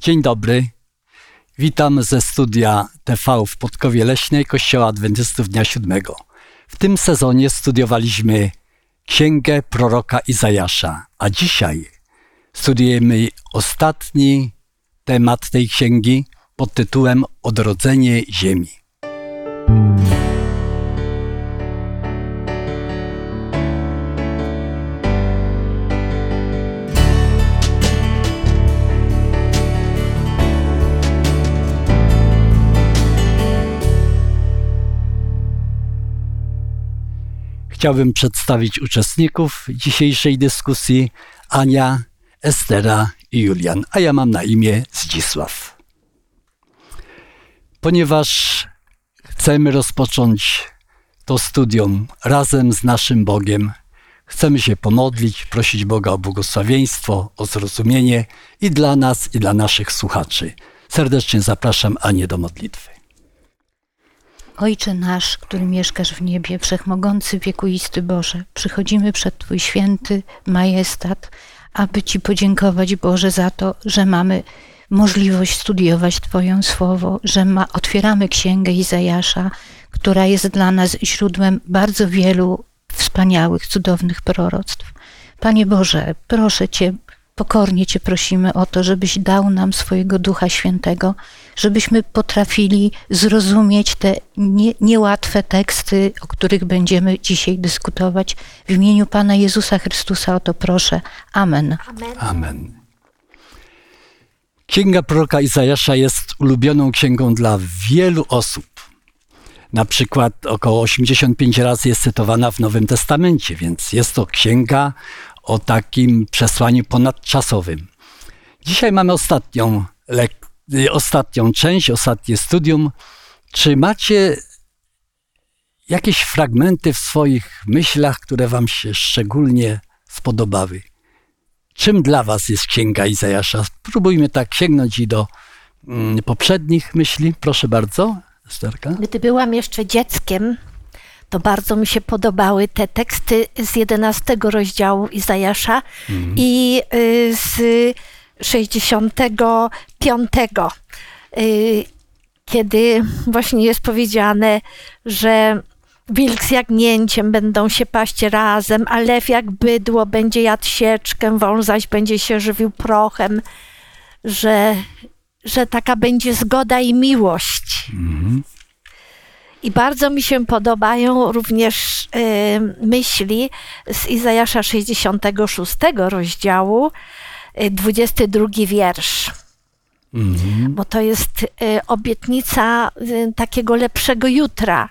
Dzień dobry. Witam ze studia TV w Podkowie Leśnej Kościoła Adwentystów Dnia Siódmego. W tym sezonie studiowaliśmy Księgę proroka Izajasza, a dzisiaj studiujemy ostatni temat tej księgi pod tytułem Odrodzenie Ziemi. Chciałbym przedstawić uczestników dzisiejszej dyskusji Ania, Estera i Julian, a ja mam na imię Zdzisław. Ponieważ chcemy rozpocząć to studium razem z naszym Bogiem, chcemy się pomodlić, prosić Boga o błogosławieństwo, o zrozumienie i dla nas, i dla naszych słuchaczy. Serdecznie zapraszam Anię do modlitwy. Ojcze nasz, który mieszkasz w niebie, wszechmogący, wiekuisty Boże, przychodzimy przed Twój święty majestat, aby Ci podziękować, Boże, za to, że mamy możliwość studiować Twoją słowo, że ma, otwieramy Księgę Izajasza, która jest dla nas źródłem bardzo wielu wspaniałych, cudownych proroctw. Panie Boże, proszę Cię, pokornie Cię prosimy o to, żebyś dał nam swojego Ducha Świętego, żebyśmy potrafili zrozumieć te nie, niełatwe teksty, o których będziemy dzisiaj dyskutować. W imieniu Pana Jezusa Chrystusa o to proszę. Amen. Amen. Amen. Księga proroka Izajasza jest ulubioną księgą dla wielu osób. Na przykład około 85 razy jest cytowana w Nowym Testamencie, więc jest to księga o takim przesłaniu ponadczasowym. Dzisiaj mamy ostatnią, ostatnią część, ostatnie studium. Czy macie jakieś fragmenty w swoich myślach, które Wam się szczególnie spodobały? Czym dla Was jest Księga Izajasza? Spróbujmy tak sięgnąć i do mm, poprzednich myśli. Proszę bardzo, Esterka. Gdy byłam jeszcze dzieckiem, to bardzo mi się podobały te teksty z 11 rozdziału Izajasza mhm. i y, z 65, y, kiedy właśnie jest powiedziane, że wilk z jagnięciem będą się paść razem, a lew jak bydło będzie jadł sieczkę, wąż zaś będzie się żywił prochem, że, że taka będzie zgoda i miłość. Mhm. I bardzo mi się podobają również y, myśli z Izajasza 66 rozdziału, y, 22 wiersz. Mhm. Bo to jest y, obietnica y, takiego lepszego jutra.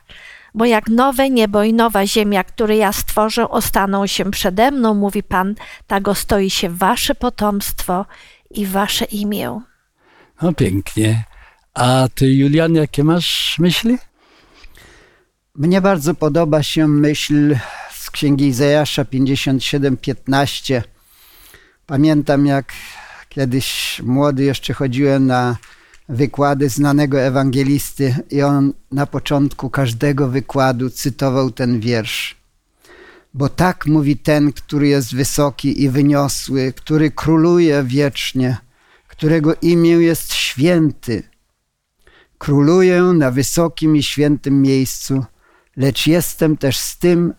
Bo jak nowe niebo i nowa ziemia, które ja stworzę, ostaną się przede mną, mówi Pan, tak ostoi się wasze potomstwo i wasze imię. No pięknie. A ty, Julian, jakie masz myśli? Mnie bardzo podoba się myśl z księgi Izajasza 57:15. Pamiętam, jak kiedyś młody jeszcze chodziłem na wykłady znanego ewangelisty i on na początku każdego wykładu cytował ten wiersz. Bo tak mówi ten, który jest wysoki i wyniosły, który króluje wiecznie, którego imię jest święty. Króluję na wysokim i świętym miejscu lecz jestem też z tym,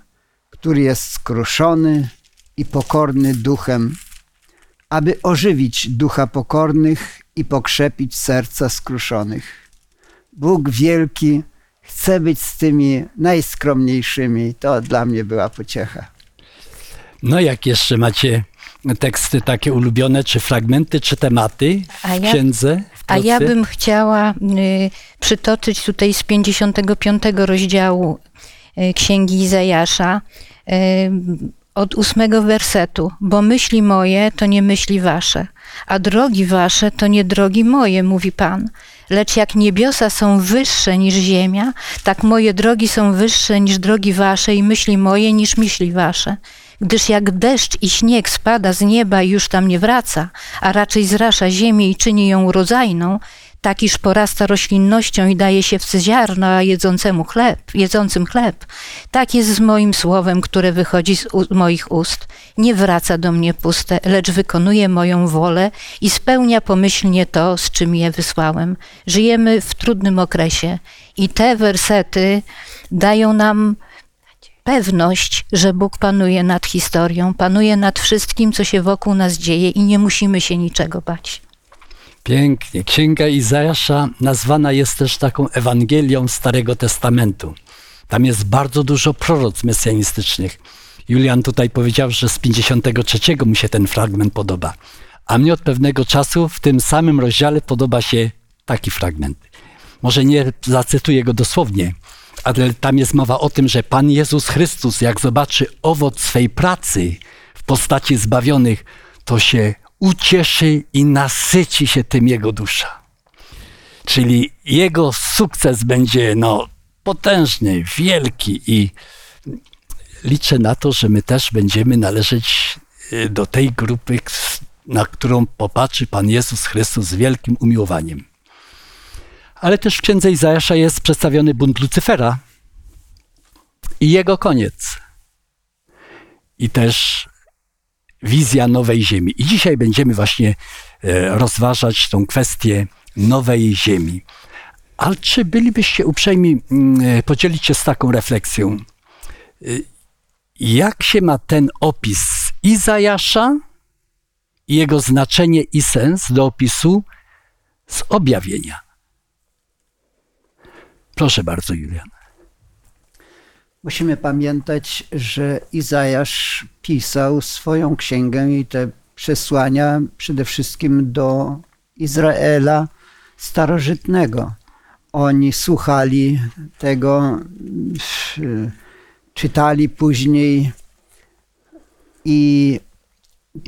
który jest skruszony i pokorny duchem, aby ożywić ducha pokornych i pokrzepić serca skruszonych. Bóg wielki chce być z tymi najskromniejszymi. To dla mnie była pociecha. No, jak jeszcze macie teksty takie ulubione, czy fragmenty, czy tematy w ja, księdze? W a ja bym chciała y, przytoczyć tutaj z 55 rozdziału Księgi Izajasza y, od ósmego wersetu. Bo myśli moje to nie myśli wasze, a drogi wasze to nie drogi moje, mówi Pan. Lecz jak niebiosa są wyższe niż ziemia, tak moje drogi są wyższe niż drogi wasze i myśli moje niż myśli wasze gdyż jak deszcz i śnieg spada z nieba i już tam nie wraca, a raczej zrasza ziemię i czyni ją takiż porasta roślinnością i daje się w ziarna jedzącemu chleb, jedzącym chleb. Tak jest z moim słowem, które wychodzi z moich ust. Nie wraca do mnie puste, lecz wykonuje moją wolę i spełnia pomyślnie to, z czym je wysłałem. Żyjemy w trudnym okresie i te wersety dają nam pewność, że Bóg panuje nad historią, panuje nad wszystkim, co się wokół nas dzieje i nie musimy się niczego bać. Pięknie. Księga Izajasza nazwana jest też taką Ewangelią Starego Testamentu. Tam jest bardzo dużo proroc mesjanistycznych. Julian tutaj powiedział, że z 53 mu się ten fragment podoba. A mnie od pewnego czasu w tym samym rozdziale podoba się taki fragment. Może nie zacytuję go dosłownie, ale tam jest mowa o tym, że Pan Jezus Chrystus, jak zobaczy owoc swej pracy w postaci zbawionych, to się ucieszy i nasyci się tym jego dusza. Czyli jego sukces będzie no, potężny, wielki i liczę na to, że my też będziemy należeć y, do tej grupy, na którą popatrzy Pan Jezus Chrystus z wielkim umiłowaniem. Ale też w księdze Izajasza jest przedstawiony bunt Lucyfera i jego koniec. I też wizja nowej ziemi. I dzisiaj będziemy właśnie e, rozważać tą kwestię nowej ziemi. Ale czy bylibyście uprzejmi mm, e, podzielić się z taką refleksją? E, Jak się ma ten opis Izajasza i jego znaczenie i sens do opisu z objawienia? Proszę bardzo, Julian. Musimy pamiętać, że Izajasz pisał swoją księgę i te przesłania przede wszystkim do Izraela starożytnego. Oni słuchali tego, czytali później i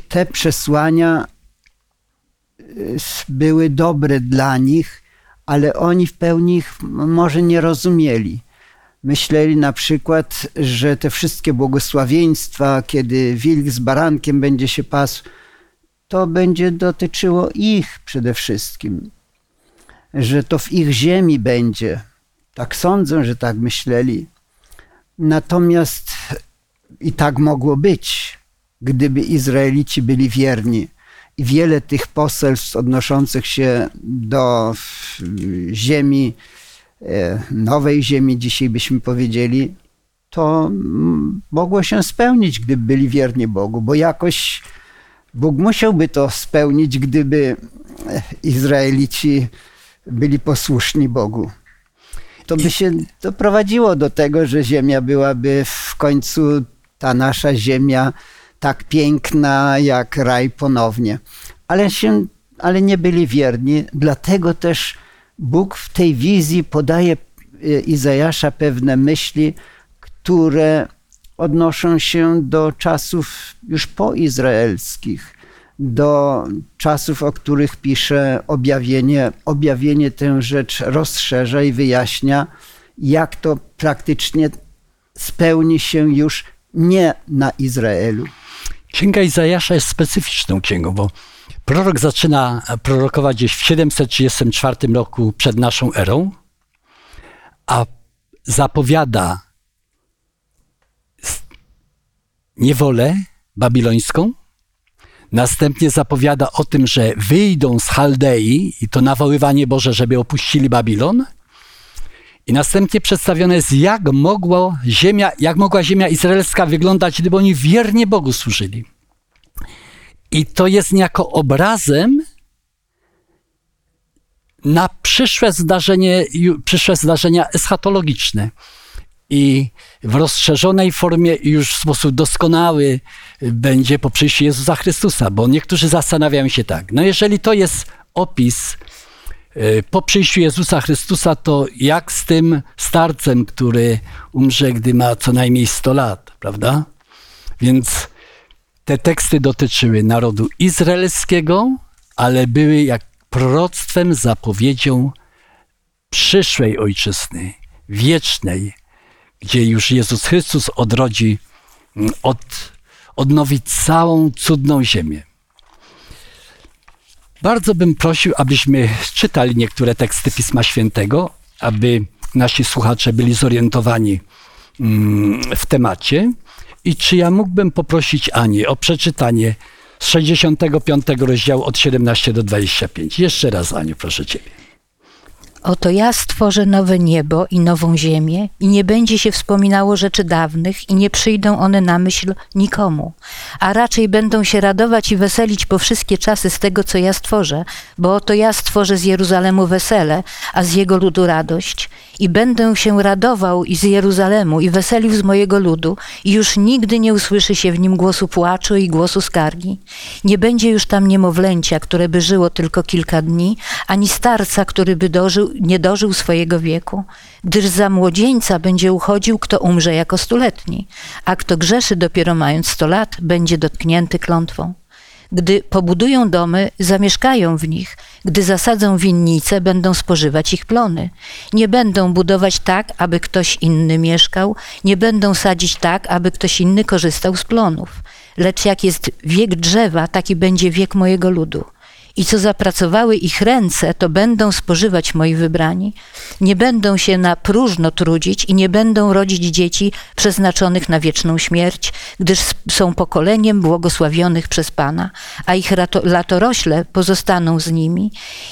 te przesłania y, były dobre dla nich, ale oni w pełni ich może nie rozumieli. Myśleli na przykład, że te wszystkie błogosławieństwa, kiedy wilk z barankiem będzie się pasł, to będzie dotyczyło ich przede wszystkim. Że to w ich ziemi będzie. Tak sądzę, że tak myśleli. Natomiast i tak mogło być, gdyby Izraelici byli wierni. I wiele tych poselstw odnoszących się do ziemi, nowej ziemi, dzisiaj byśmy powiedzieli, to mm, mogło się spełnić, gdyby byli wierni Bogu, bo jakoś Bóg musiałby to spełnić, gdyby e, Izraelici byli posłuszni Bogu. To by się doprowadziło do tego, że ziemia byłaby w końcu ta nasza ziemia tak piękna jak raj ponownie. Ale, się, ale nie byli wierni, dlatego też Bóg w tej wizji podaje e, Izajasza pewne myśli, które odnoszą się do czasów już poizraelskich, do czasów, o których pisze objawienie. Objawienie tę rzecz rozszerza i wyjaśnia, jak to praktycznie spełni się już nie na Izraelu. Księga Izajasza jest specyficzną księgą, bo prorok zaczyna prorokować gdzieś w 734 roku przed naszą erą, a zapowiada niewolę babilońską. Następnie zapowiada o tym, że wyjdą z Chaldei i to nawoływanie Boże, żeby opuścili Babilon. I następnie przedstawione jest, jak, mogło ziemia, jak mogła ziemia izraelska wyglądać, gdyby oni wiernie Bogu służyli. I to jest niejako obrazem na przyszłe zdarzenie, przyszłe zdarzenia eschatologiczne. I w rozszerzonej formie już w sposób doskonały będzie po przyjściu Jezusa Chrystusa, bo niektórzy zastanawiają się tak, no jeżeli to jest opis po przyjściu Jezusa Chrystusa, to jak z tym starcem, który umrze, gdy ma co najmniej 100 lat, prawda? Więc te teksty dotyczyły narodu izraelskiego, ale były jak proroctwem, zapowiedzią przyszłej ojczyzny, wiecznej, gdzie już Jezus Chrystus odrodzi, od, odnowi całą cudną ziemię. Bardzo bym prosił, abyśmy czytali niektóre teksty Pisma Świętego, aby nasi słuchacze byli zorientowani mm, w temacie. I czy ja mógłbym poprosić Anię o przeczytanie z 65 rozdziału od 17 do 25. Jeszcze raz, Aniu, proszę Ciebie. Oto ja stworzę nowe niebo i nową ziemię, i nie będzie się wspominało rzeczy dawnych, i nie przyjdą one na myśl nikomu, a raczej będą się radować i weselić po wszystkie czasy z tego, co ja stworzę, bo oto ja stworzę z Jeruzalemu wesele, a z jego ludu radość. I będę się radował i z Jeruzalemu i weselił z mojego ludu, i już nigdy nie usłyszy się w nim głosu płaczu i głosu skargi. Nie będzie już tam niemowlęcia, które by żyło tylko kilka dni, ani starca, który by dożył, nie dożył swojego wieku, gdyż za młodzieńca będzie uchodził, kto umrze jako stuletni, a kto grzeszy dopiero mając sto lat, będzie dotknięty klątwą. Gdy pobudują domy, zamieszkają w nich. Gdy zasadzą winnice, będą spożywać ich plony. Nie będą budować tak, aby ktoś inny mieszkał, nie będą sadzić tak, aby ktoś inny korzystał z plonów. Lecz jak jest wiek drzewa, taki będzie wiek mojego ludu. I co zapracowały ich ręce, to będą spożywać moi wybrani. Nie będą się na próżno trudzić i nie będą rodzić dzieci przeznaczonych na wieczną śmierć, gdyż są pokoleniem błogosławionych przez Pana, a ich latorośle pozostaną z nimi.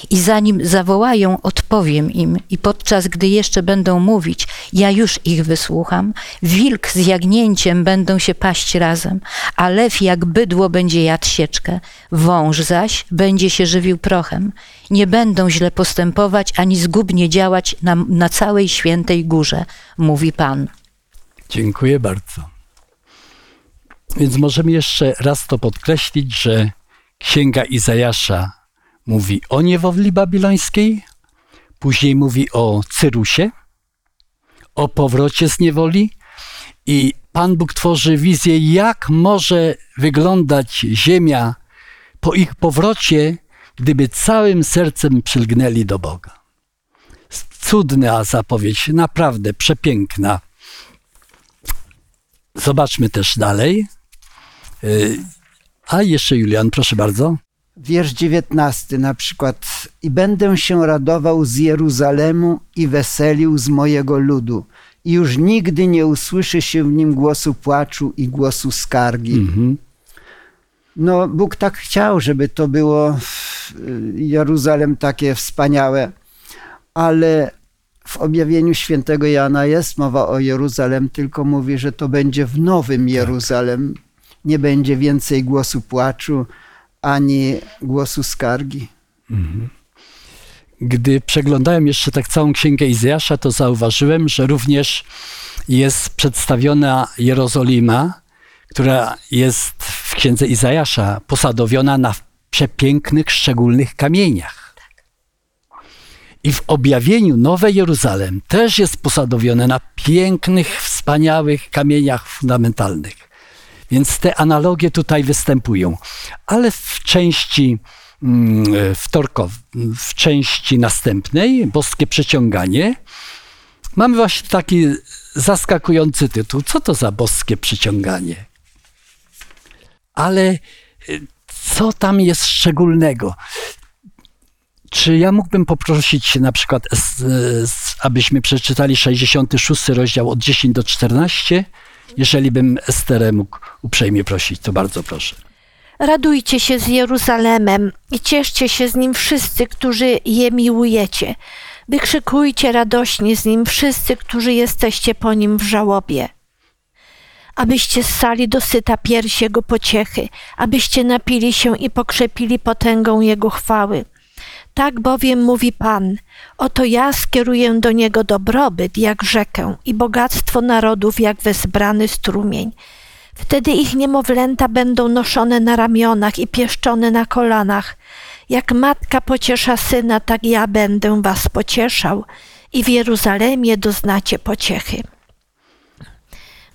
I zanim zawołają, odpowiem im, i podczas gdy jeszcze będą mówić, ja już ich wysłucham. Wilk z jagnięciem będą się paść razem, a lew jak bydło będzie jadł sieczkę. Wąż zaś będzie się żywił prochem. Nie będą źle postępować ani zgubnie działać na, na całej świętej górze, mówi Pan. Dziękuję bardzo. Więc możemy jeszcze raz to podkreślić, że Księga Izajasza mówi o niewoli babilońskiej, później mówi o Cyrusie, o powrocie z niewoli i Pan Bóg tworzy wizję, jak może wyglądać ziemia po ich powrocie, gdyby całym sercem przylgnęli do Boga. Cudna zapowiedź, naprawdę przepiękna. Zobaczmy też dalej. Y, a jeszcze Julian, proszę bardzo. Wiersz 19 na przykład. I będę się radował z Jeruzalemu i weselił z mojego ludu. I już nigdy nie usłyszy się w nim głosu płaczu i głosu skargi. Mhm. No, Bóg tak chciał, żeby to było Jeruzalem takie wspaniałe, ale w objawieniu świętego Jana jest mowa o Jeruzalem, tylko mówi, że to będzie w nowym Jeruzalem. Nie będzie więcej głosu płaczu ani głosu skargi. Gdy przeglądałem jeszcze tak całą księgę Izjasza, to zauważyłem, że również jest przedstawiona Jerozolima, która jest w księdze Izajasza posadowiona na przepięknych, szczególnych kamieniach. I w objawieniu Nowe Jeruzalem też jest posadowione na pięknych, wspaniałych kamieniach fundamentalnych. Więc te analogie tutaj występują. Ale w części mm, wtorkow, w części następnej, boskie przeciąganie, mamy właśnie taki zaskakujący tytuł. Co to za boskie przyciąganie? Ale y, co tam jest szczególnego? Czy ja mógłbym poprosić na przykład, abyśmy przeczytali 66 rozdział od 10 do 14? Jeżeli bym Esterę mógł uprzejmie prosić, to bardzo proszę. Radujcie się z Jeruzalemem i cieszcie się z nim wszyscy, którzy je miłujecie. Wykrzykujcie radośnie z nim wszyscy, którzy jesteście po nim w żałobie abyście ssali dosyta piersi Jego pociechy, abyście napili się i pokrzepili potęgą Jego chwały. Tak bowiem mówi Pan, oto ja skieruję do Niego dobrobyt jak rzekę i bogactwo narodów jak wezbrany strumień. Wtedy ich niemowlęta będą noszone na ramionach i pieszczone na kolanach. Jak matka pociesza syna, tak ja będę was pocieszał i w Jeruzalemie doznacie pociechy.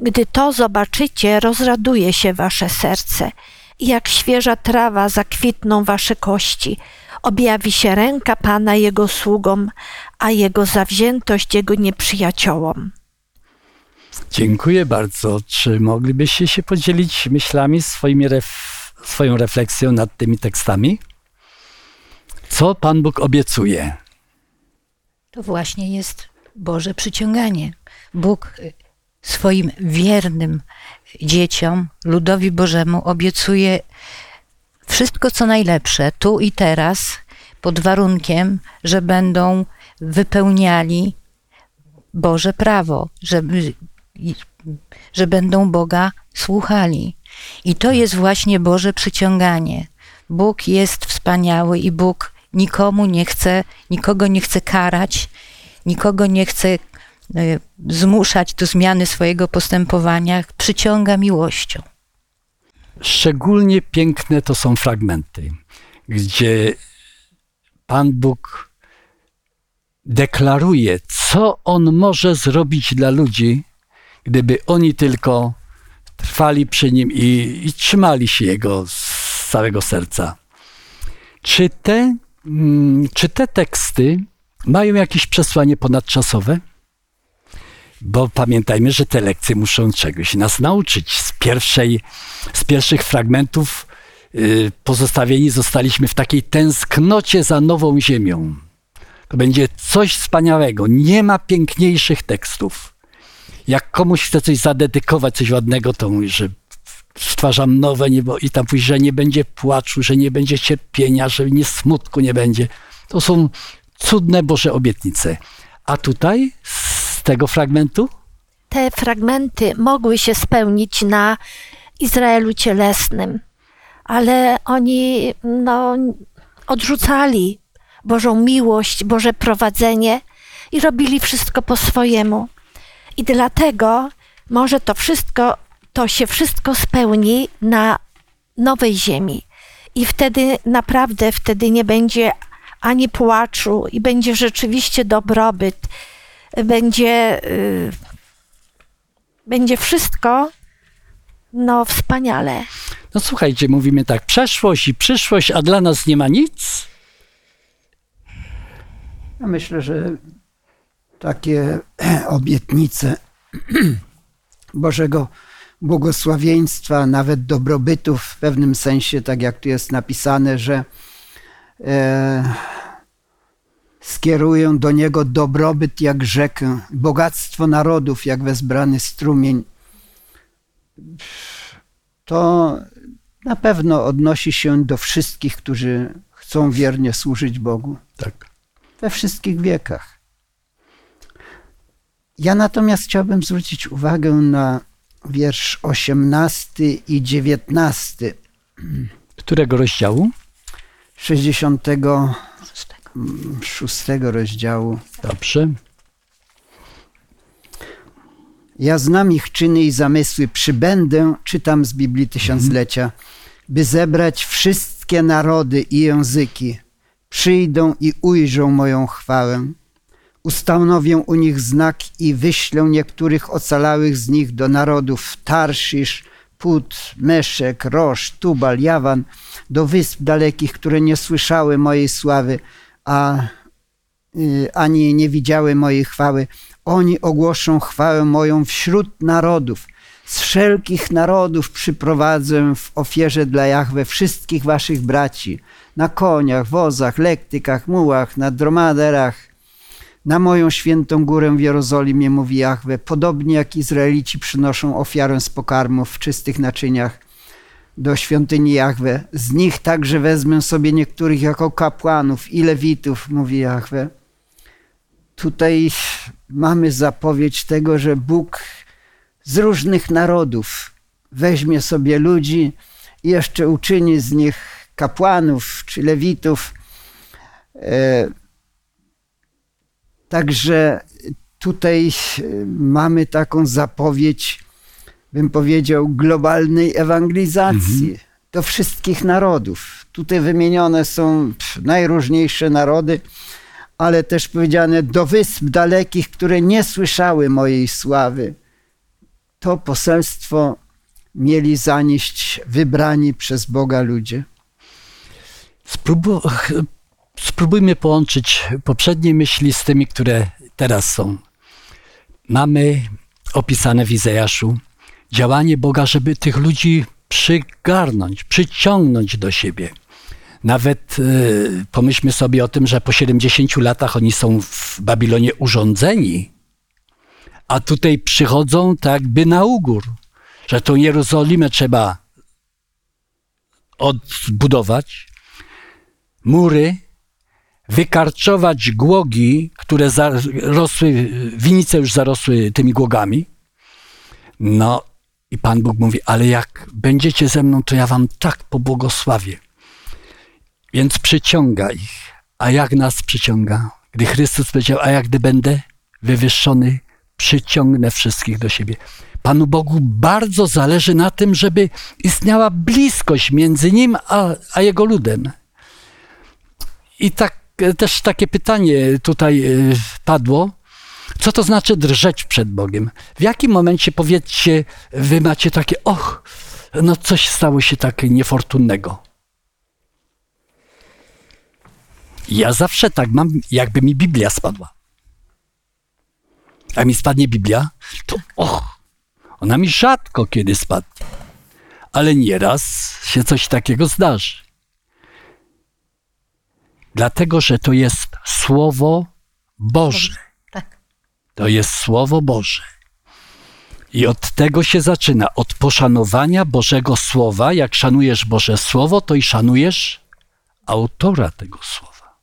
Gdy to zobaczycie, rozraduje się wasze serce jak świeża trawa zakwitną wasze kości. Objawi się ręka Pana Jego sługom, a Jego zawziętość Jego nieprzyjaciołom. Dziękuję bardzo. Czy moglibyście się podzielić myślami, swoimi ref, swoją refleksją nad tymi tekstami? Co Pan Bóg obiecuje? To właśnie jest Boże przyciąganie. Bóg swoim wiernym dzieciom, ludowi Bożemu obiecuje wszystko, co najlepsze, tu i teraz, pod warunkiem, że będą wypełniali Boże prawo, i- że będą Boga słuchali. I to jest właśnie Boże przyciąganie. Bóg jest wspaniały i Bóg nikomu nie chce, nikogo nie chce karać, nikogo nie chce zmuszać do zmiany swojego postępowania, przyciąga miłością. Szczególnie piękne to są fragmenty, gdzie Pan Bóg deklaruje, co On może zrobić dla ludzi, gdyby oni tylko trwali przy Nim i, i trzymali się Jego z całego serca. Czy te, mm, czy te teksty mają jakieś przesłanie ponadczasowe? Bo pamiętajmy, że te lekcje muszą czegoś nas nauczyć. Z, pierwszej, z pierwszych fragmentów y, pozostawieni zostaliśmy w takiej tęsknocie za nową ziemią. To będzie coś wspaniałego. Nie ma piękniejszych tekstów. Jak komuś chce coś zadedykować, coś ładnego, to mówi, że stwarzam nowe niebo i tam pójdzie, że nie będzie płaczu, że nie będzie cierpienia, że nie smutku nie będzie. To są cudne Boże obietnice. A tutaj tego fragmentu Te fragmenty mogły się spełnić na Izraelu cielesnym, ale oni no, odrzucali Bożą miłość, Boże prowadzenie i robili wszystko po swojemu. I dlatego może to wszystko, to się wszystko spełni na nowej ziemi. I wtedy naprawdę, wtedy nie będzie ani płaczu i będzie rzeczywiście dobrobyt. Będzie, y, będzie wszystko no wspaniale. No słuchajcie, mówimy tak, przeszłość i przyszłość, a dla nas nie ma nic? Ja myślę, że takie obietnice Bożego błogosławieństwa, nawet dobrobytu w pewnym sensie, tak jak tu jest napisane, że e, skierują do Niego dobrobyt jak rzekę, bogactwo narodów jak wezbrany strumień. To na pewno odnosi się do wszystkich, którzy chcą wiernie służyć Bogu Tak. we wszystkich wiekach. Ja natomiast chciałbym zwrócić uwagę na wiersz 18 i 19 Którego rozdziału? 66 rozdziału. Dobrze. Ja znam ich czyny i zamysły, przybędę, czytam z Biblii Tysiąclecia, by zebrać wszystkie narody i języki. Przyjdą i ujrzą moją chwałę. Ustanowię u nich znak i wyślę niektórych ocalałych z nich do narodów Tarszisz, Put, Meszek, Rosz, Tubal, Jawan, do wysp dalekich, które nie słyszały mojej sławy, a y, ani nie widziały mojej chwały. Oni ogłoszą chwałę moją wśród narodów. Z wszelkich narodów przyprowadzę w ofierze dla Jahwe wszystkich waszych braci, na koniach, wozach, lektykach, mułach, na dromaderach, na moją świętą górę w Jerozolimie, mówi Jahwe, podobnie jak Izraelici przynoszą ofiarę z pokarmów w czystych naczyniach do świątyni Jahwe. Z nich także wezmę sobie niektórych jako kapłanów i lewitów, mówi Jahwe. Tutaj mamy zapowiedź tego, że Bóg z różnych narodów weźmie sobie ludzi i jeszcze uczyni z nich kapłanów czy lewitów. E, Także tutaj mamy taką zapowiedź, bym powiedział, globalnej ewangelizacji do wszystkich narodów. Tutaj wymienione są najróżniejsze narody, ale też powiedziane do wysp dalekich, które nie słyszały mojej sławy. To poselstwo mieli zanieść wybrani przez Boga ludzie. Spróbujmy połączyć poprzednie myśli z tymi, które teraz są. Mamy opisane w Izajaszu działanie Boga, żeby tych ludzi przygarnąć, przyciągnąć do siebie. Nawet y, pomyślmy sobie o tym, że po 70 latach oni są w Babilonie urządzeni, a tutaj przychodzą tak jakby na ugór, że tą Jerozolimę trzeba odbudować, mury, wykarczować głogi, które zarosły, winice już zarosły tymi głogami. No i Pan Bóg mówi, ale jak będziecie ze mną, to ja wam tak pobłogosławię. Więc przyciąga ich. A jak nas przyciąga? Gdy Chrystus powiedział, a jak gdy będę wywyższony, przyciągnę wszystkich do siebie. Panu Bogu bardzo zależy na tym, żeby istniała bliskość między Nim a, a Jego ludem. I tak też takie pytanie tutaj e, padło. Co to znaczy drżeć przed Bogiem? W jakim momencie, powiedzcie, wy macie takie, och, no coś stało się takie niefortunnego. Ja zawsze tak mam, jakby mi Biblia spadła. A mi spadnie Biblia, to och, ona mi rzadko kiedy spadnie. Ale nieraz się coś takiego zdarzy. Dlatego, że to jest Słowo Boże. To jest Słowo Boże. I od tego się zaczyna, od poszanowania Bożego Słowa. Jak szanujesz Boże Słowo, to i szanujesz autora tego Słowa.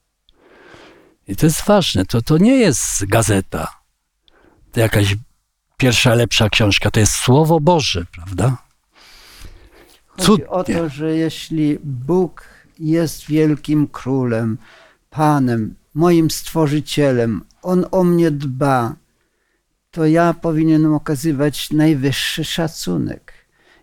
I to jest ważne. To, to nie jest gazeta, to jakaś pierwsza, lepsza książka. To jest Słowo Boże, prawda? Chodzi o to, że jeśli Bóg jest wielkim królem, Panem, moim stworzycielem, On o mnie dba, to ja powinienem okazywać najwyższy szacunek.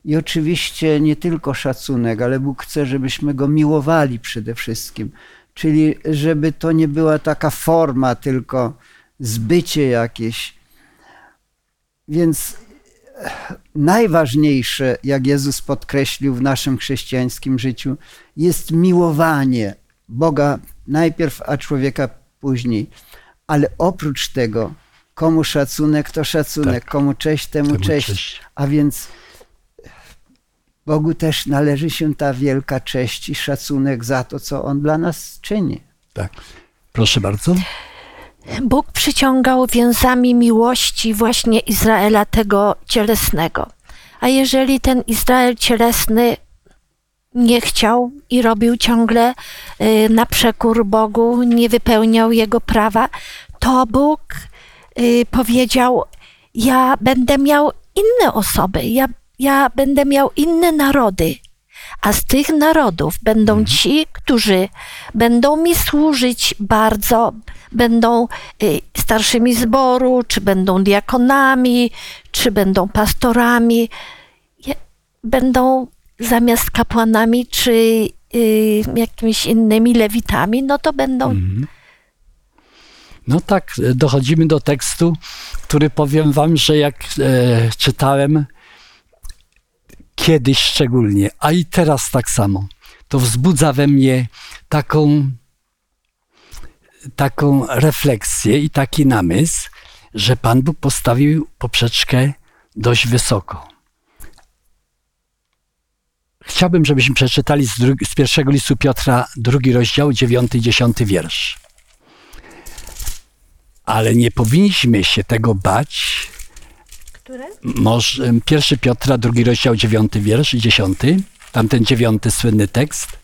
I oczywiście nie tylko szacunek, ale Bóg chce, żebyśmy Go miłowali przede wszystkim. Czyli żeby to nie była taka forma, tylko zbycie jakieś. Więc najważniejsze, jak Jezus podkreślił w naszym chrześcijańskim życiu, jest miłowanie Boga najpierw, a człowieka później. Ale oprócz tego, komu szacunek, to szacunek, Tak. komu cześć, temu, Temu cześć. cześć. A więc Bogu też należy się ta wielka cześć i szacunek za to, co On dla nas czyni. Tak. Proszę bardzo. Bóg przyciągał więzami miłości właśnie Izraela tego cielesnego. A jeżeli ten Izrael cielesny nie chciał i robił ciągle y, na przekór Bogu, nie wypełniał jego prawa, to Bóg powiedział: Ja będę miał inne osoby, ja, ja będę miał inne narody. A z tych narodów będą ci, którzy będą mi służyć bardzo, będą y, starszymi zboru, czy będą diakonami, czy będą pastorami, będą zamiast kapłanami, czy y, jakimiś innymi lewitami, no to będą No tak, e, dochodzimy do tekstu, który powiem wam, że jak e, czytałem kiedyś szczególnie, a i teraz tak samo, to wzbudza we mnie taką, taką refleksję i taki namysł, że Pan Bóg postawił poprzeczkę dość wysoko. Chciałbym, żebyśmy przeczytali z, z pierwszego listu Piotra, drugi rozdział, dziewiąty dziesiąty wiersz. Ale nie powinniśmy się tego bać. Które? Może, em, pierwszy Piotra, drugi rozdział, dziewiąty wiersz i dziesiąty. Tamten dziewiąty słynny tekst.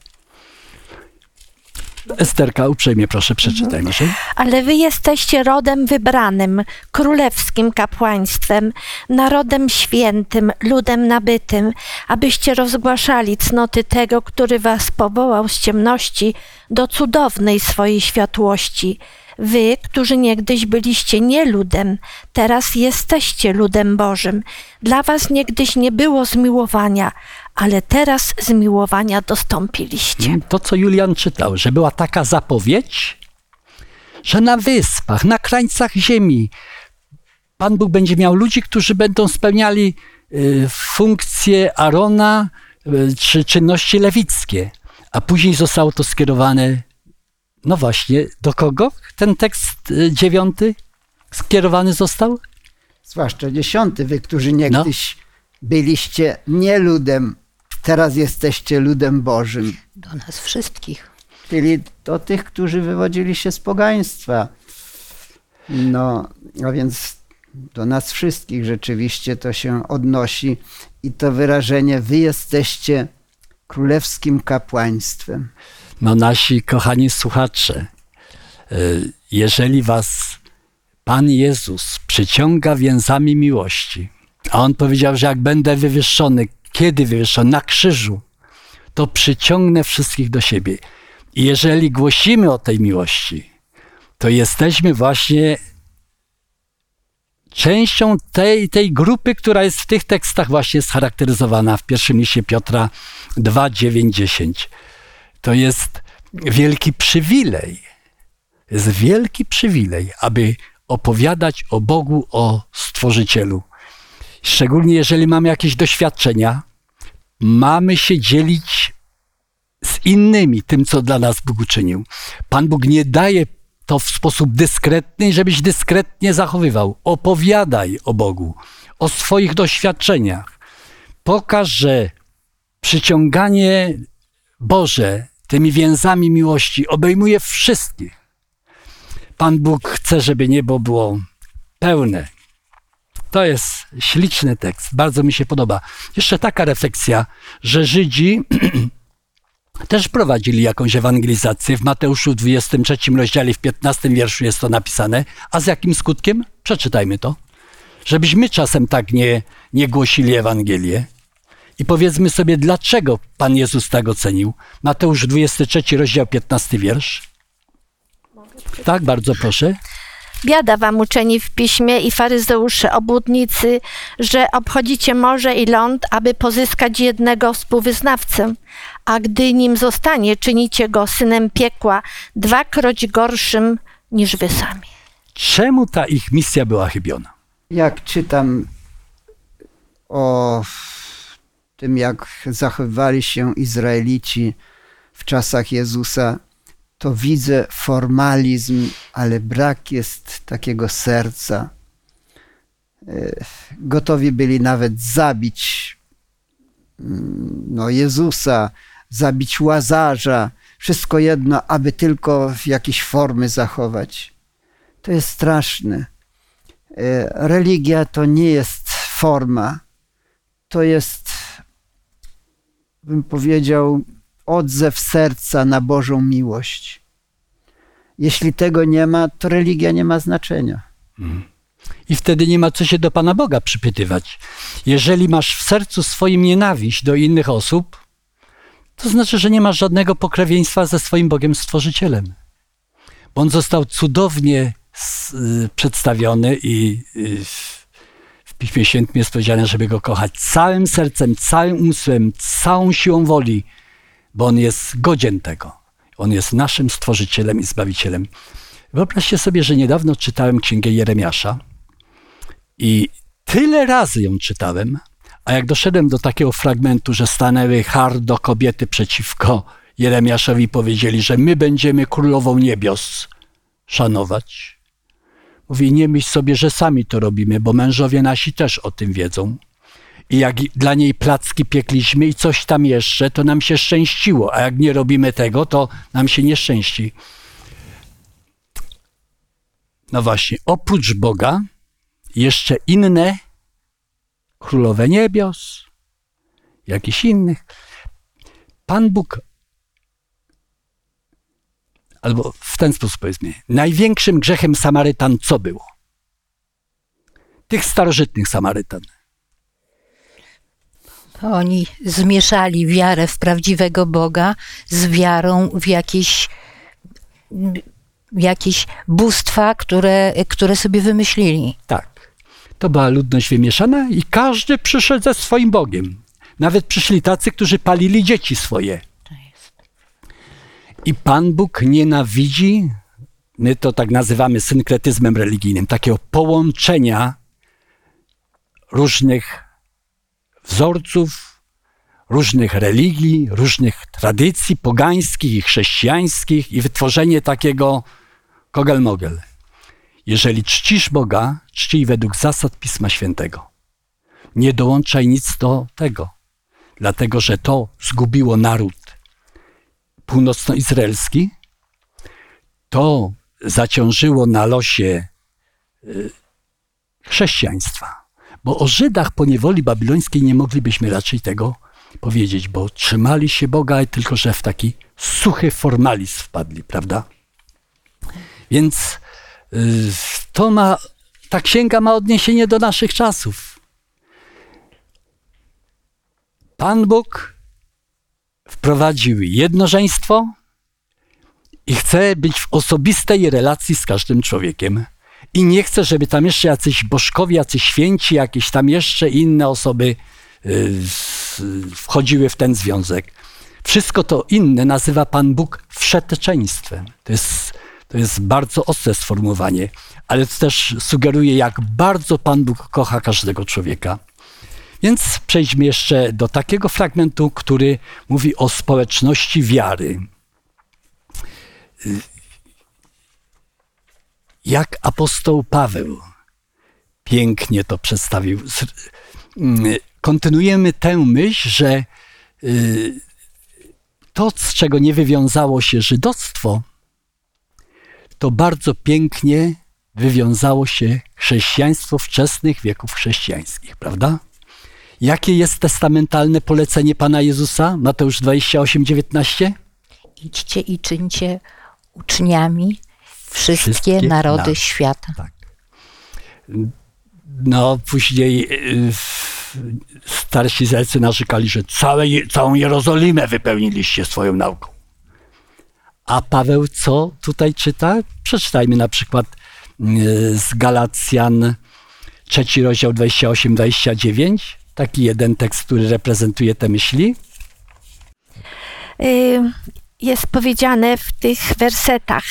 Esterka, uprzejmie proszę, przeczytaj może. Ale wy jesteście rodem wybranym, królewskim kapłaństwem, narodem świętym, ludem nabytym, abyście rozgłaszali cnoty tego, który was powołał z ciemności do cudownej swojej światłości. Wy, którzy niegdyś byliście nie ludem, teraz jesteście ludem Bożym. Dla was niegdyś nie było zmiłowania, ale teraz zmiłowania dostąpiliście. To, co Julian czytał, że była taka zapowiedź, że na wyspach, na krańcach ziemi Pan Bóg będzie miał ludzi, którzy będą spełniali y, funkcje Arona y, czy czynności lewickie. A później zostało to skierowane, no właśnie, do kogo ten tekst y, dziewiąty skierowany został? Zwłaszcza dziesiąty, wy, którzy niegdyś byliście nie ludem, teraz jesteście ludem Bożym. Do nas wszystkich. Czyli do tych, którzy wywodzili się z pogaństwa. No, a więc do nas wszystkich rzeczywiście to się odnosi i to wyrażenie wy jesteście królewskim kapłaństwem. No nasi kochani słuchacze, y, jeżeli was Pan Jezus przyciąga więzami miłości, a On powiedział, że jak będę wywyższony, kiedy wywyższony? Na krzyżu, to przyciągnę wszystkich do siebie. I jeżeli głosimy o tej miłości, to jesteśmy właśnie częścią tej, tej grupy, która jest w tych tekstach właśnie scharakteryzowana w pierwszym liście Piotra 2, 9, 10. To jest wielki przywilej. Jest wielki przywilej, aby opowiadać o Bogu, o Stworzycielu. Szczególnie jeżeli mamy jakieś doświadczenia, mamy się dzielić z innymi tym, co dla nas Bóg uczynił. Pan Bóg nie daje to w sposób dyskretny, żebyś dyskretnie zachowywał. Opowiadaj o Bogu, o swoich doświadczeniach. Pokaż, że przyciąganie Boże tymi więzami miłości obejmuje wszystkich. Pan Bóg chce, żeby niebo było pełne. To jest śliczny tekst, bardzo mi się podoba. Jeszcze taka refleksja, że Żydzi też prowadzili jakąś ewangelizację. W Mateuszu 23 rozdziale, w 15 wierszu jest to napisane. A z jakim skutkiem? Przeczytajmy to. Żebyśmy czasem tak nie, nie głosili Ewangelię. I powiedzmy sobie, dlaczego Pan Jezus tak ocenił. Mateusz 23 rozdział, 15 wiersz. Tak, bardzo proszę. Biada wam uczeni w piśmie i faryzeusze, obłudnicy, że obchodzicie morze i ląd, aby pozyskać jednego współwyznawcę, a gdy nim zostanie, czynicie go synem piekła, dwakroć gorszym niż wy sami. Czemu ta ich misja była chybiona? Jak czytam o tym, jak zachowywali się Izraelici w czasach Jezusa, to widzę formalizm, ale brak jest takiego serca. E, Gotowi byli nawet zabić mm, no, Jezusa, zabić Łazarza, wszystko jedno, aby tylko jakieś formy zachować. To jest straszne. E, Religia to nie jest forma, to jest, bym powiedział, odzew serca na Bożą miłość. Jeśli tego nie ma, to religia nie ma znaczenia. I wtedy nie ma co się do Pana Boga przypytywać. Jeżeli masz w sercu swoim nienawiść do innych osób, to znaczy, że nie masz żadnego pokrewieństwa ze swoim Bogiem Stworzycielem. Bo On został cudownie y, przedstawiony i y, Piśmie Świętym jest powiedziane, żeby Go kochać całym sercem, całym umysłem, całą siłą woli, bo On jest godzien tego. On jest naszym Stworzycielem i Zbawicielem. Wyobraźcie sobie, że niedawno czytałem Księgę Jeremiasza i tyle razy ją czytałem, a jak doszedłem do takiego fragmentu, że stanęły hardo kobiety przeciwko Jeremiaszowi powiedzieli, że my będziemy królową niebios szanować. Mówi, nie myśl sobie, że sami to robimy, bo mężowie nasi też o tym wiedzą. I jak dla niej placki piekliśmy i coś tam jeszcze, to nam się szczęściło, a jak nie robimy tego, to nam się nie szczęści. No właśnie, oprócz Boga jeszcze inne królowe niebios, jakichś innych. Pan Bóg, albo w ten sposób powiedzmy, największym grzechem Samarytan co było? Tych starożytnych Samarytan. Oni zmieszali wiarę w prawdziwego Boga z wiarą w jakieś, w jakieś bóstwa, które, które sobie wymyślili. Tak. To była ludność wymieszana i każdy przyszedł ze swoim Bogiem. Nawet przyszli tacy, którzy palili dzieci swoje. I Pan Bóg nienawidzi, my to tak nazywamy synkretyzmem religijnym, takiego połączenia różnych wzorców, różnych religii, różnych tradycji pogańskich i chrześcijańskich i wytworzenie takiego kogel-mogel. Jeżeli czcisz Boga, czcij według zasad Pisma Świętego. Nie dołączaj nic do tego. dlatego że to zgubiło naród północnoizraelski, to zaciążyło na losie y, chrześcijaństwa. Bo o Żydach po niewoli babilońskiej nie moglibyśmy raczej tego powiedzieć, bo trzymali się Boga, tylko że w taki suchy formalizm wpadli, prawda? Więc y, to ma, ta księga ma odniesienie do naszych czasów. Pan Bóg wprowadził jednożeństwo i chce być w osobistej relacji z każdym człowiekiem. I nie chce, żeby tam jeszcze jacyś bożkowie, jacyś święci, jakieś tam jeszcze inne osoby y, wchodziły w ten związek. Wszystko to inne nazywa Pan Bóg wszeteczeństwem. To jest, to jest bardzo ostre sformułowanie, ale to też sugeruje, jak bardzo Pan Bóg kocha każdego człowieka. Więc przejdźmy jeszcze do takiego fragmentu, który mówi o społeczności wiary. Jak apostoł Paweł pięknie to przedstawił. Mm, Kontynuujemy tę myśl, że y, to, z czego nie wywiązało się żydostwo, to bardzo pięknie wywiązało się chrześcijaństwo wczesnych wieków chrześcijańskich, prawda? Jakie jest testamentalne polecenie Pana Jezusa? Mateusz 28, 19? Idźcie i czyńcie uczniami wszystkie, Wszystkie narody narody. świata. Tak. No, później y, starsi Izraelcy narzekali, że całe, całą Jerozolimę wypełniliście swoją nauką. A Paweł co tutaj czyta? Przeczytajmy na przykład y, z Galacjan trzeci rozdział 28-29. Taki jeden tekst, który reprezentuje te myśli. Jest powiedziane w tych wersetach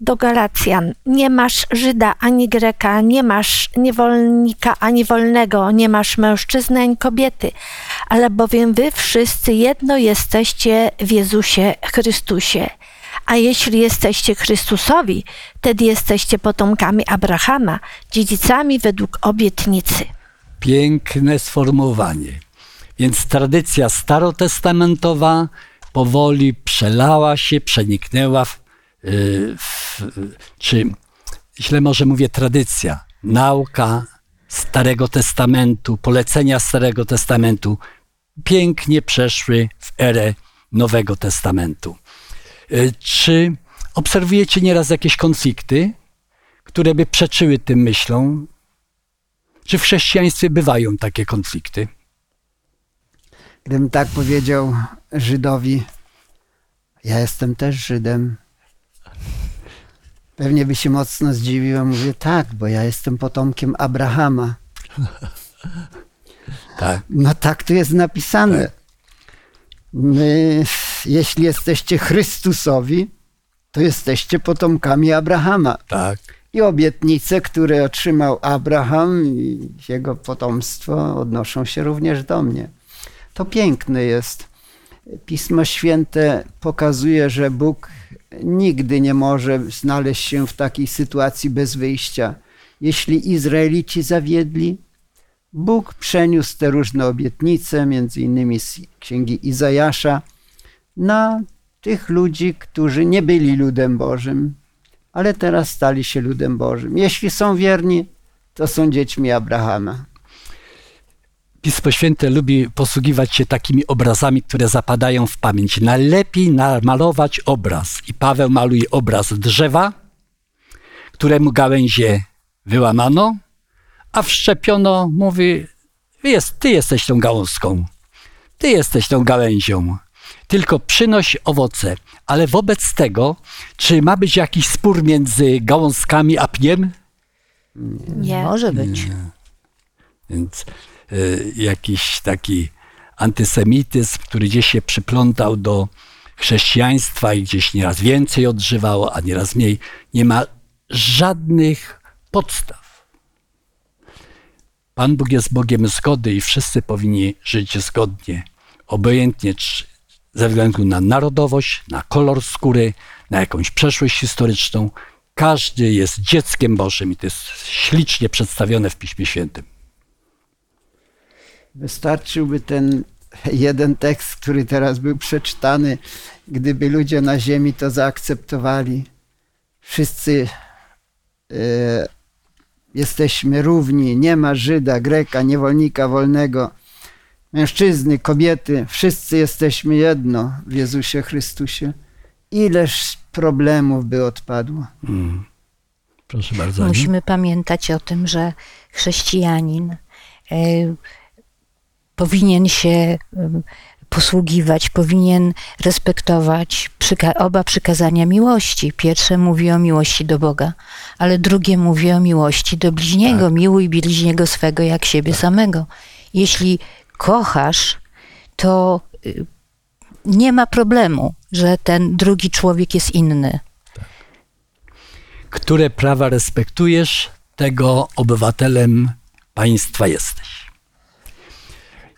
do Galacjan: Nie masz Żyda ani Greka, nie masz niewolnika ani wolnego, nie masz mężczyzny ani kobiety, ale bowiem wy wszyscy jedno jesteście w Jezusie Chrystusie. A jeśli jesteście Chrystusowi, wtedy jesteście potomkami Abrahama, dziedzicami według obietnicy. Piękne sformułowanie. Więc tradycja starotestamentowa powoli przelała się, przeniknęła w, y, w, czy źle może mówię tradycja, nauka Starego Testamentu, polecenia Starego Testamentu pięknie przeszły w erę Nowego Testamentu. Y, Czy obserwujecie nieraz jakieś konflikty, które by przeczyły tym myślom, czy w chrześcijaństwie bywają takie konflikty? Gdybym tak powiedział Żydowi, ja jestem też Żydem, pewnie by się mocno zdziwił. Mówię, tak, bo ja jestem potomkiem Abrahama. Tak. No tak tu jest napisane. My, jeśli jesteście Chrystusowi, to jesteście potomkami Abrahama. Tak. I obietnice, które otrzymał Abraham i jego potomstwo odnoszą się również do mnie. To piękne jest. Pismo Święte pokazuje, że Bóg nigdy nie może znaleźć się w takiej sytuacji bez wyjścia. Jeśli Izraelici zawiedli, Bóg przeniósł te różne obietnice, między innymi z księgi Izajasza, na tych ludzi, którzy nie byli ludem Bożym, ale teraz stali się ludem Bożym. Jeśli są wierni, to są dziećmi Abrahama. Pismo Święte lubi posługiwać się takimi obrazami, które zapadają w pamięć. Najlepiej namalować obraz. I Paweł maluje obraz drzewa, któremu gałęzie wyłamano, a wszczepiono, mówi, jest, ty jesteś tą gałązką, ty jesteś tą gałęzią, tylko przynoś owoce. Ale wobec tego, czy ma być jakiś spór między gałązkami a pniem? Nie. Może być. Więc y, jakiś taki antysemityzm, który gdzieś się przyplątał do chrześcijaństwa i gdzieś nieraz więcej odżywało, a nieraz mniej, nie ma żadnych podstaw. Pan Bóg jest Bogiem zgody i wszyscy powinni żyć zgodnie, obojętnie czy ze względu na narodowość, na kolor skóry, na jakąś przeszłość historyczną. Każdy jest dzieckiem Bożym i to jest ślicznie przedstawione w Piśmie Świętym. Wystarczyłby ten jeden tekst, który teraz był przeczytany, gdyby ludzie na ziemi to zaakceptowali, wszyscy e, jesteśmy równi, nie ma Żyda, Greka, niewolnika wolnego, mężczyzny, kobiety, wszyscy jesteśmy jedno w Jezusie Chrystusie. Ileż problemów by odpadło. Mm. Proszę bardzo. Musimy pamiętać o tym, że chrześcijanin e, powinien się e, posługiwać, powinien respektować przyka oba przykazania miłości. Pierwsze mówi o miłości do Boga, ale drugie mówi o miłości do bliźniego. Tak. Miłuj bliźniego swego jak siebie samego. Jeśli kochasz, to y, nie ma problemu, że ten drugi człowiek jest inny. Które prawa respektujesz, tego obywatelem państwa jesteś.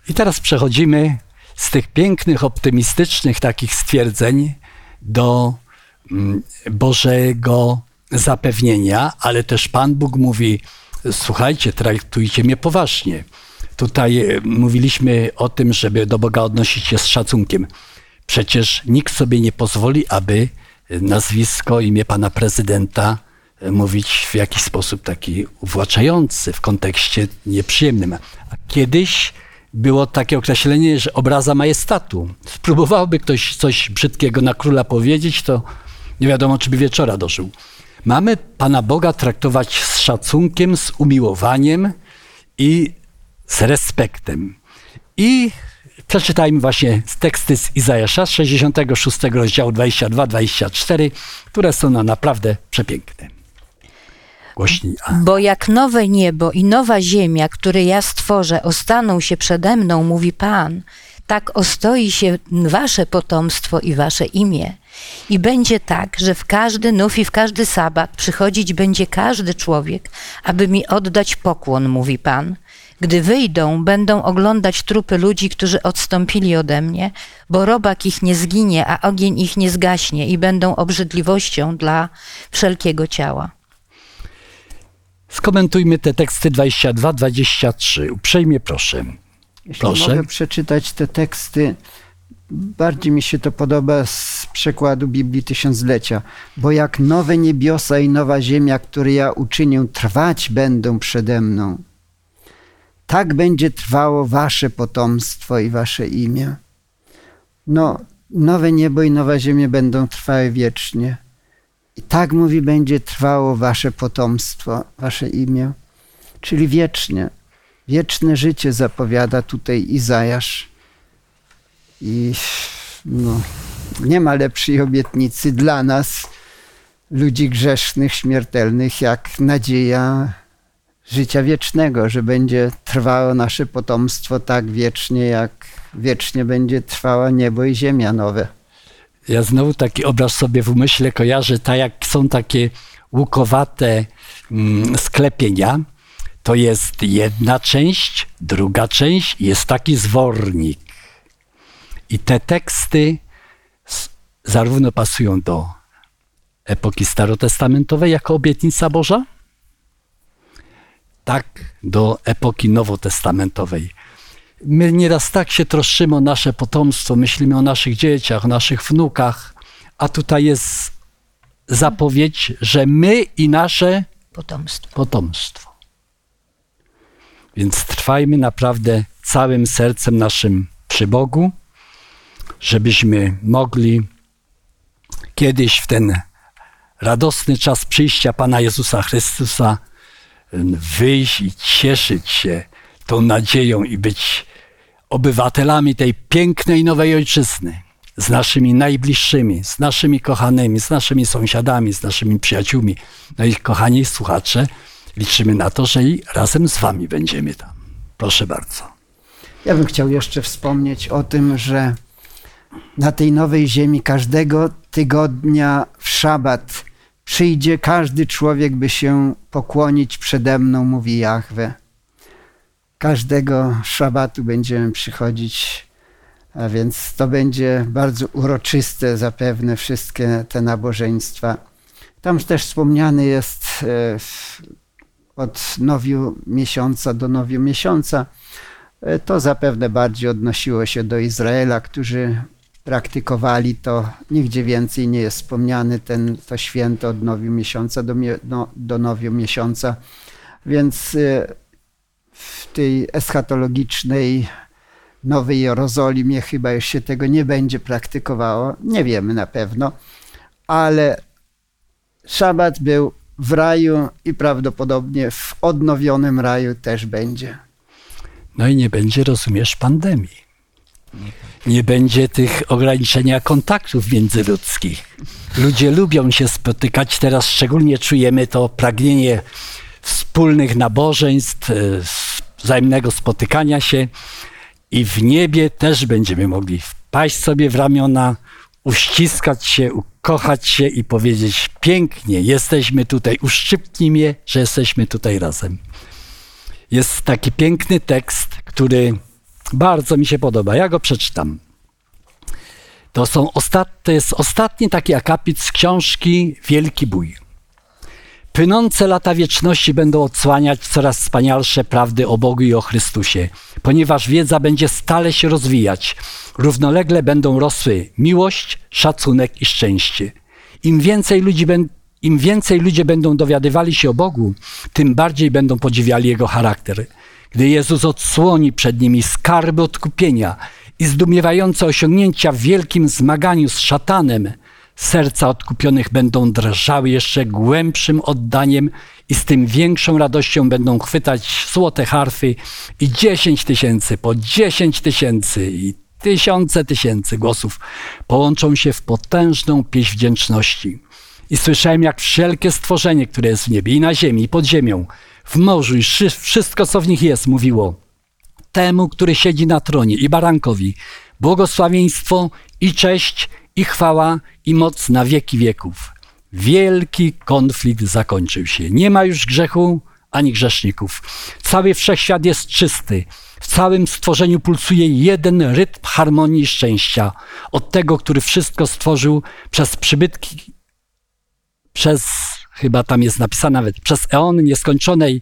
I teraz przechodzimy z tych pięknych, optymistycznych takich stwierdzeń do mm, Bożego zapewnienia, ale też Pan Bóg mówi: Słuchajcie, traktujcie mnie poważnie. Tutaj e, mówiliśmy o tym, żeby do Boga odnosić się z szacunkiem. Przecież nikt sobie nie pozwoli, aby nazwisko, imię pana prezydenta e, mówić w jakiś sposób taki uwłaczający, w kontekście nieprzyjemnym. A kiedyś było takie określenie, że obraza majestatu. Spróbowałby ktoś coś brzydkiego na króla powiedzieć, to nie wiadomo, czy by wieczora dożył. Mamy Pana Boga traktować z szacunkiem, z umiłowaniem i z respektem. I przeczytajmy właśnie teksty z Izajasza z 66 rozdziału 22-24, które są no naprawdę przepiękne. Głośniej. Bo jak nowe niebo i nowa ziemia, które ja stworzę, ostaną się przede mną, mówi Pan, tak ostoi się wasze potomstwo i wasze imię. I będzie tak, że w każdy nów i w każdy sabat przychodzić będzie każdy człowiek, aby mi oddać pokłon, mówi Pan. Gdy wyjdą, będą oglądać trupy ludzi, którzy odstąpili ode mnie, bo robak ich nie zginie, a ogień ich nie zgaśnie i będą obrzydliwością dla wszelkiego ciała. Skomentujmy te teksty 22-23. Uprzejmie proszę. Jeśli Proszę. mogę przeczytać te teksty, bardziej mi się to podoba z przekładu Biblii Tysiąclecia. Bo jak nowe niebiosa i nowa ziemia, które ja uczynię, trwać będą przede mną, tak będzie trwało wasze potomstwo i wasze imię. No, nowe niebo i nowa ziemia będą trwały wiecznie. I tak mówi, będzie trwało wasze potomstwo, wasze imię, czyli wiecznie. Wieczne życie zapowiada tutaj Izajasz. I no, nie ma lepszej obietnicy dla nas, ludzi grzesznych, śmiertelnych, jak nadzieja życia wiecznego, że będzie trwało nasze potomstwo tak wiecznie, jak wiecznie będzie trwała niebo i ziemia nowe. Ja znowu taki obraz sobie w umyśle kojarzę, tak jak są takie łukowate mm, sklepienia, to jest jedna część, druga część, jest taki zwornik. I te teksty zarówno pasują do epoki starotestamentowej jako obietnica Boża, tak do epoki nowotestamentowej. My nieraz tak się troszczymy o nasze potomstwo, myślimy o naszych dzieciach, o naszych wnukach, a tutaj jest zapowiedź, że my i nasze Potomstwo. potomstwo. Więc trwajmy naprawdę całym sercem naszym przy Bogu, żebyśmy mogli kiedyś w ten radosny czas przyjścia Pana Jezusa Chrystusa wyjść i cieszyć się tą nadzieją i być obywatelami tej pięknej nowej ojczyzny z naszymi najbliższymi, z naszymi kochanymi, z naszymi sąsiadami, z naszymi przyjaciółmi. No i kochani słuchacze, liczymy na to, że i razem z wami będziemy tam. Proszę bardzo. Ja bym chciał jeszcze wspomnieć o tym, że na tej nowej ziemi każdego tygodnia w szabat przyjdzie każdy człowiek, by się pokłonić przede mną, mówi Jahwe. Każdego szabatu będziemy przychodzić, a więc to będzie bardzo uroczyste zapewne wszystkie te nabożeństwa. Tam też wspomniany jest e, od nowiu miesiąca do nowiu miesiąca E, To zapewne bardziej odnosiło się do Izraela, którzy praktykowali to. Nigdzie więcej nie jest wspomniany ten, to święto od nowiu miesiąca do, no, do nowiu miesiąca. Więc e, w tej eschatologicznej Nowej Jerozolimie chyba już się tego nie będzie praktykowało. Nie wiemy na pewno, ale szabat był w raju i prawdopodobnie w odnowionym raju też będzie. No i nie będzie, rozumiesz, pandemii. Nie będzie tych ograniczenia kontaktów międzyludzkich. Ludzie lubią się spotykać, teraz szczególnie czujemy to pragnienie wspólnych nabożeństw, e, wzajemnego spotykania się i w niebie też będziemy mogli wpaść sobie w ramiona, uściskać się, ukochać się i powiedzieć pięknie, jesteśmy tutaj, uszczypnij mnie, że jesteśmy tutaj razem. Jest taki piękny tekst, który bardzo mi się podoba. Ja go przeczytam. To, są ostat... to jest ostatni taki akapit z książki Wielki Bój. Płynące lata wieczności będą odsłaniać coraz wspanialsze prawdy o Bogu i o Chrystusie, ponieważ wiedza będzie stale się rozwijać. Równolegle będą rosły miłość, szacunek i szczęście. Im więcej ludzi im więcej ludzie będą dowiadywali się o Bogu, tym bardziej będą podziwiali Jego charakter. Gdy Jezus odsłoni przed nimi skarby odkupienia i zdumiewające osiągnięcia w wielkim zmaganiu z szatanem, serca odkupionych będą drżały jeszcze głębszym oddaniem i z tym większą radością będą chwytać złote harfy i dziesięć tysięcy po dziesięć tysięcy i tysiące tysięcy głosów połączą się w potężną pieśń wdzięczności. I słyszałem, jak wszelkie stworzenie, które jest w niebie i na ziemi, i pod ziemią, w morzu i wszy- wszystko, co w nich jest, mówiło temu, który siedzi na tronie i barankowi, błogosławieństwo i cześć i chwała i moc na wieki wieków. Wielki konflikt zakończył się. Nie ma już grzechu ani grzeszników. Cały wszechświat jest czysty. W całym stworzeniu pulsuje jeden rytm harmonii i szczęścia. Od tego, który wszystko stworzył przez przybytki przez, chyba tam jest napisane nawet, przez eony nieskończonej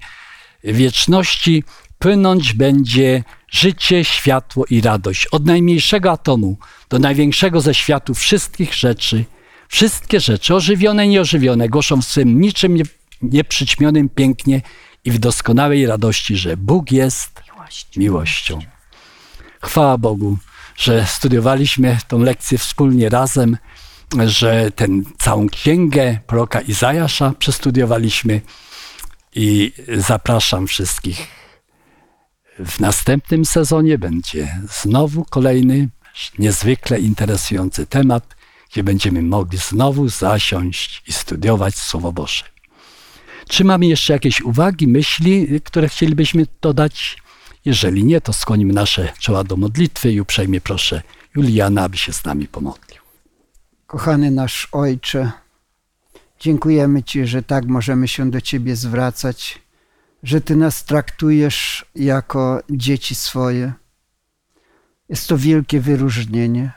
wieczności płynąć będzie życie, światło i radość. Od najmniejszego atomu do największego ze światów wszystkich rzeczy, wszystkie rzeczy, ożywione i nieożywione, głoszą w swym niczym nie, nieprzyćmionym pięknie i w doskonałej radości, że Bóg jest miłością. Chwała Bogu, że studiowaliśmy tą lekcję wspólnie razem, że tę całą księgę proroka Izajasza przestudiowaliśmy i zapraszam wszystkich. W następnym sezonie będzie znowu kolejny niezwykle interesujący temat, gdzie będziemy mogli znowu zasiąść i studiować Słowo Boże. Czy mamy jeszcze jakieś uwagi, myśli, które chcielibyśmy dodać? Jeżeli nie, to skłonimy nasze czoła do modlitwy i uprzejmie proszę Juliana, aby się z nami pomodlił. Kochany nasz Ojcze, dziękujemy Ci, że tak możemy się do Ciebie zwracać, że Ty nas traktujesz jako dzieci swoje. Jest to wielkie wyróżnienie.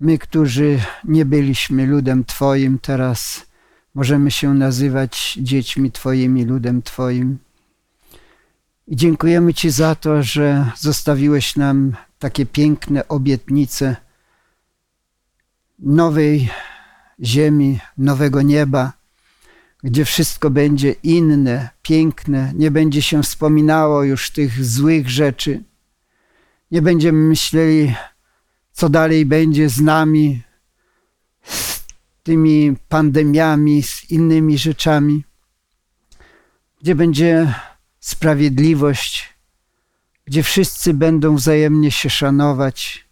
My, którzy nie byliśmy ludem Twoim, teraz możemy się nazywać dziećmi Twoimi, ludem Twoim. I dziękujemy Ci za to, że zostawiłeś nam takie piękne obietnice nowej ziemi, nowego nieba, gdzie wszystko będzie inne, piękne, nie będzie się wspominało już tych złych rzeczy. Nie będziemy myśleli, co dalej będzie z nami, z tymi pandemiami, z innymi rzeczami, gdzie będzie sprawiedliwość, gdzie wszyscy będą wzajemnie się szanować,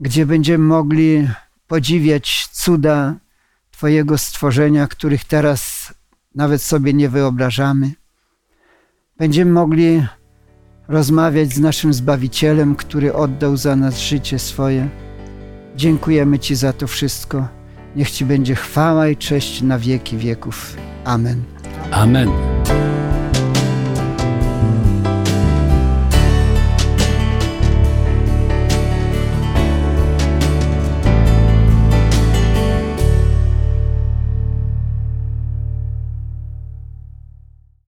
gdzie będziemy mogli podziwiać cuda Twojego stworzenia, których teraz nawet sobie nie wyobrażamy. Będziemy mogli rozmawiać z naszym Zbawicielem, który oddał za nas życie swoje. Dziękujemy Ci za to wszystko. Niech Ci będzie chwała i cześć na wieki wieków. Amen. Amen.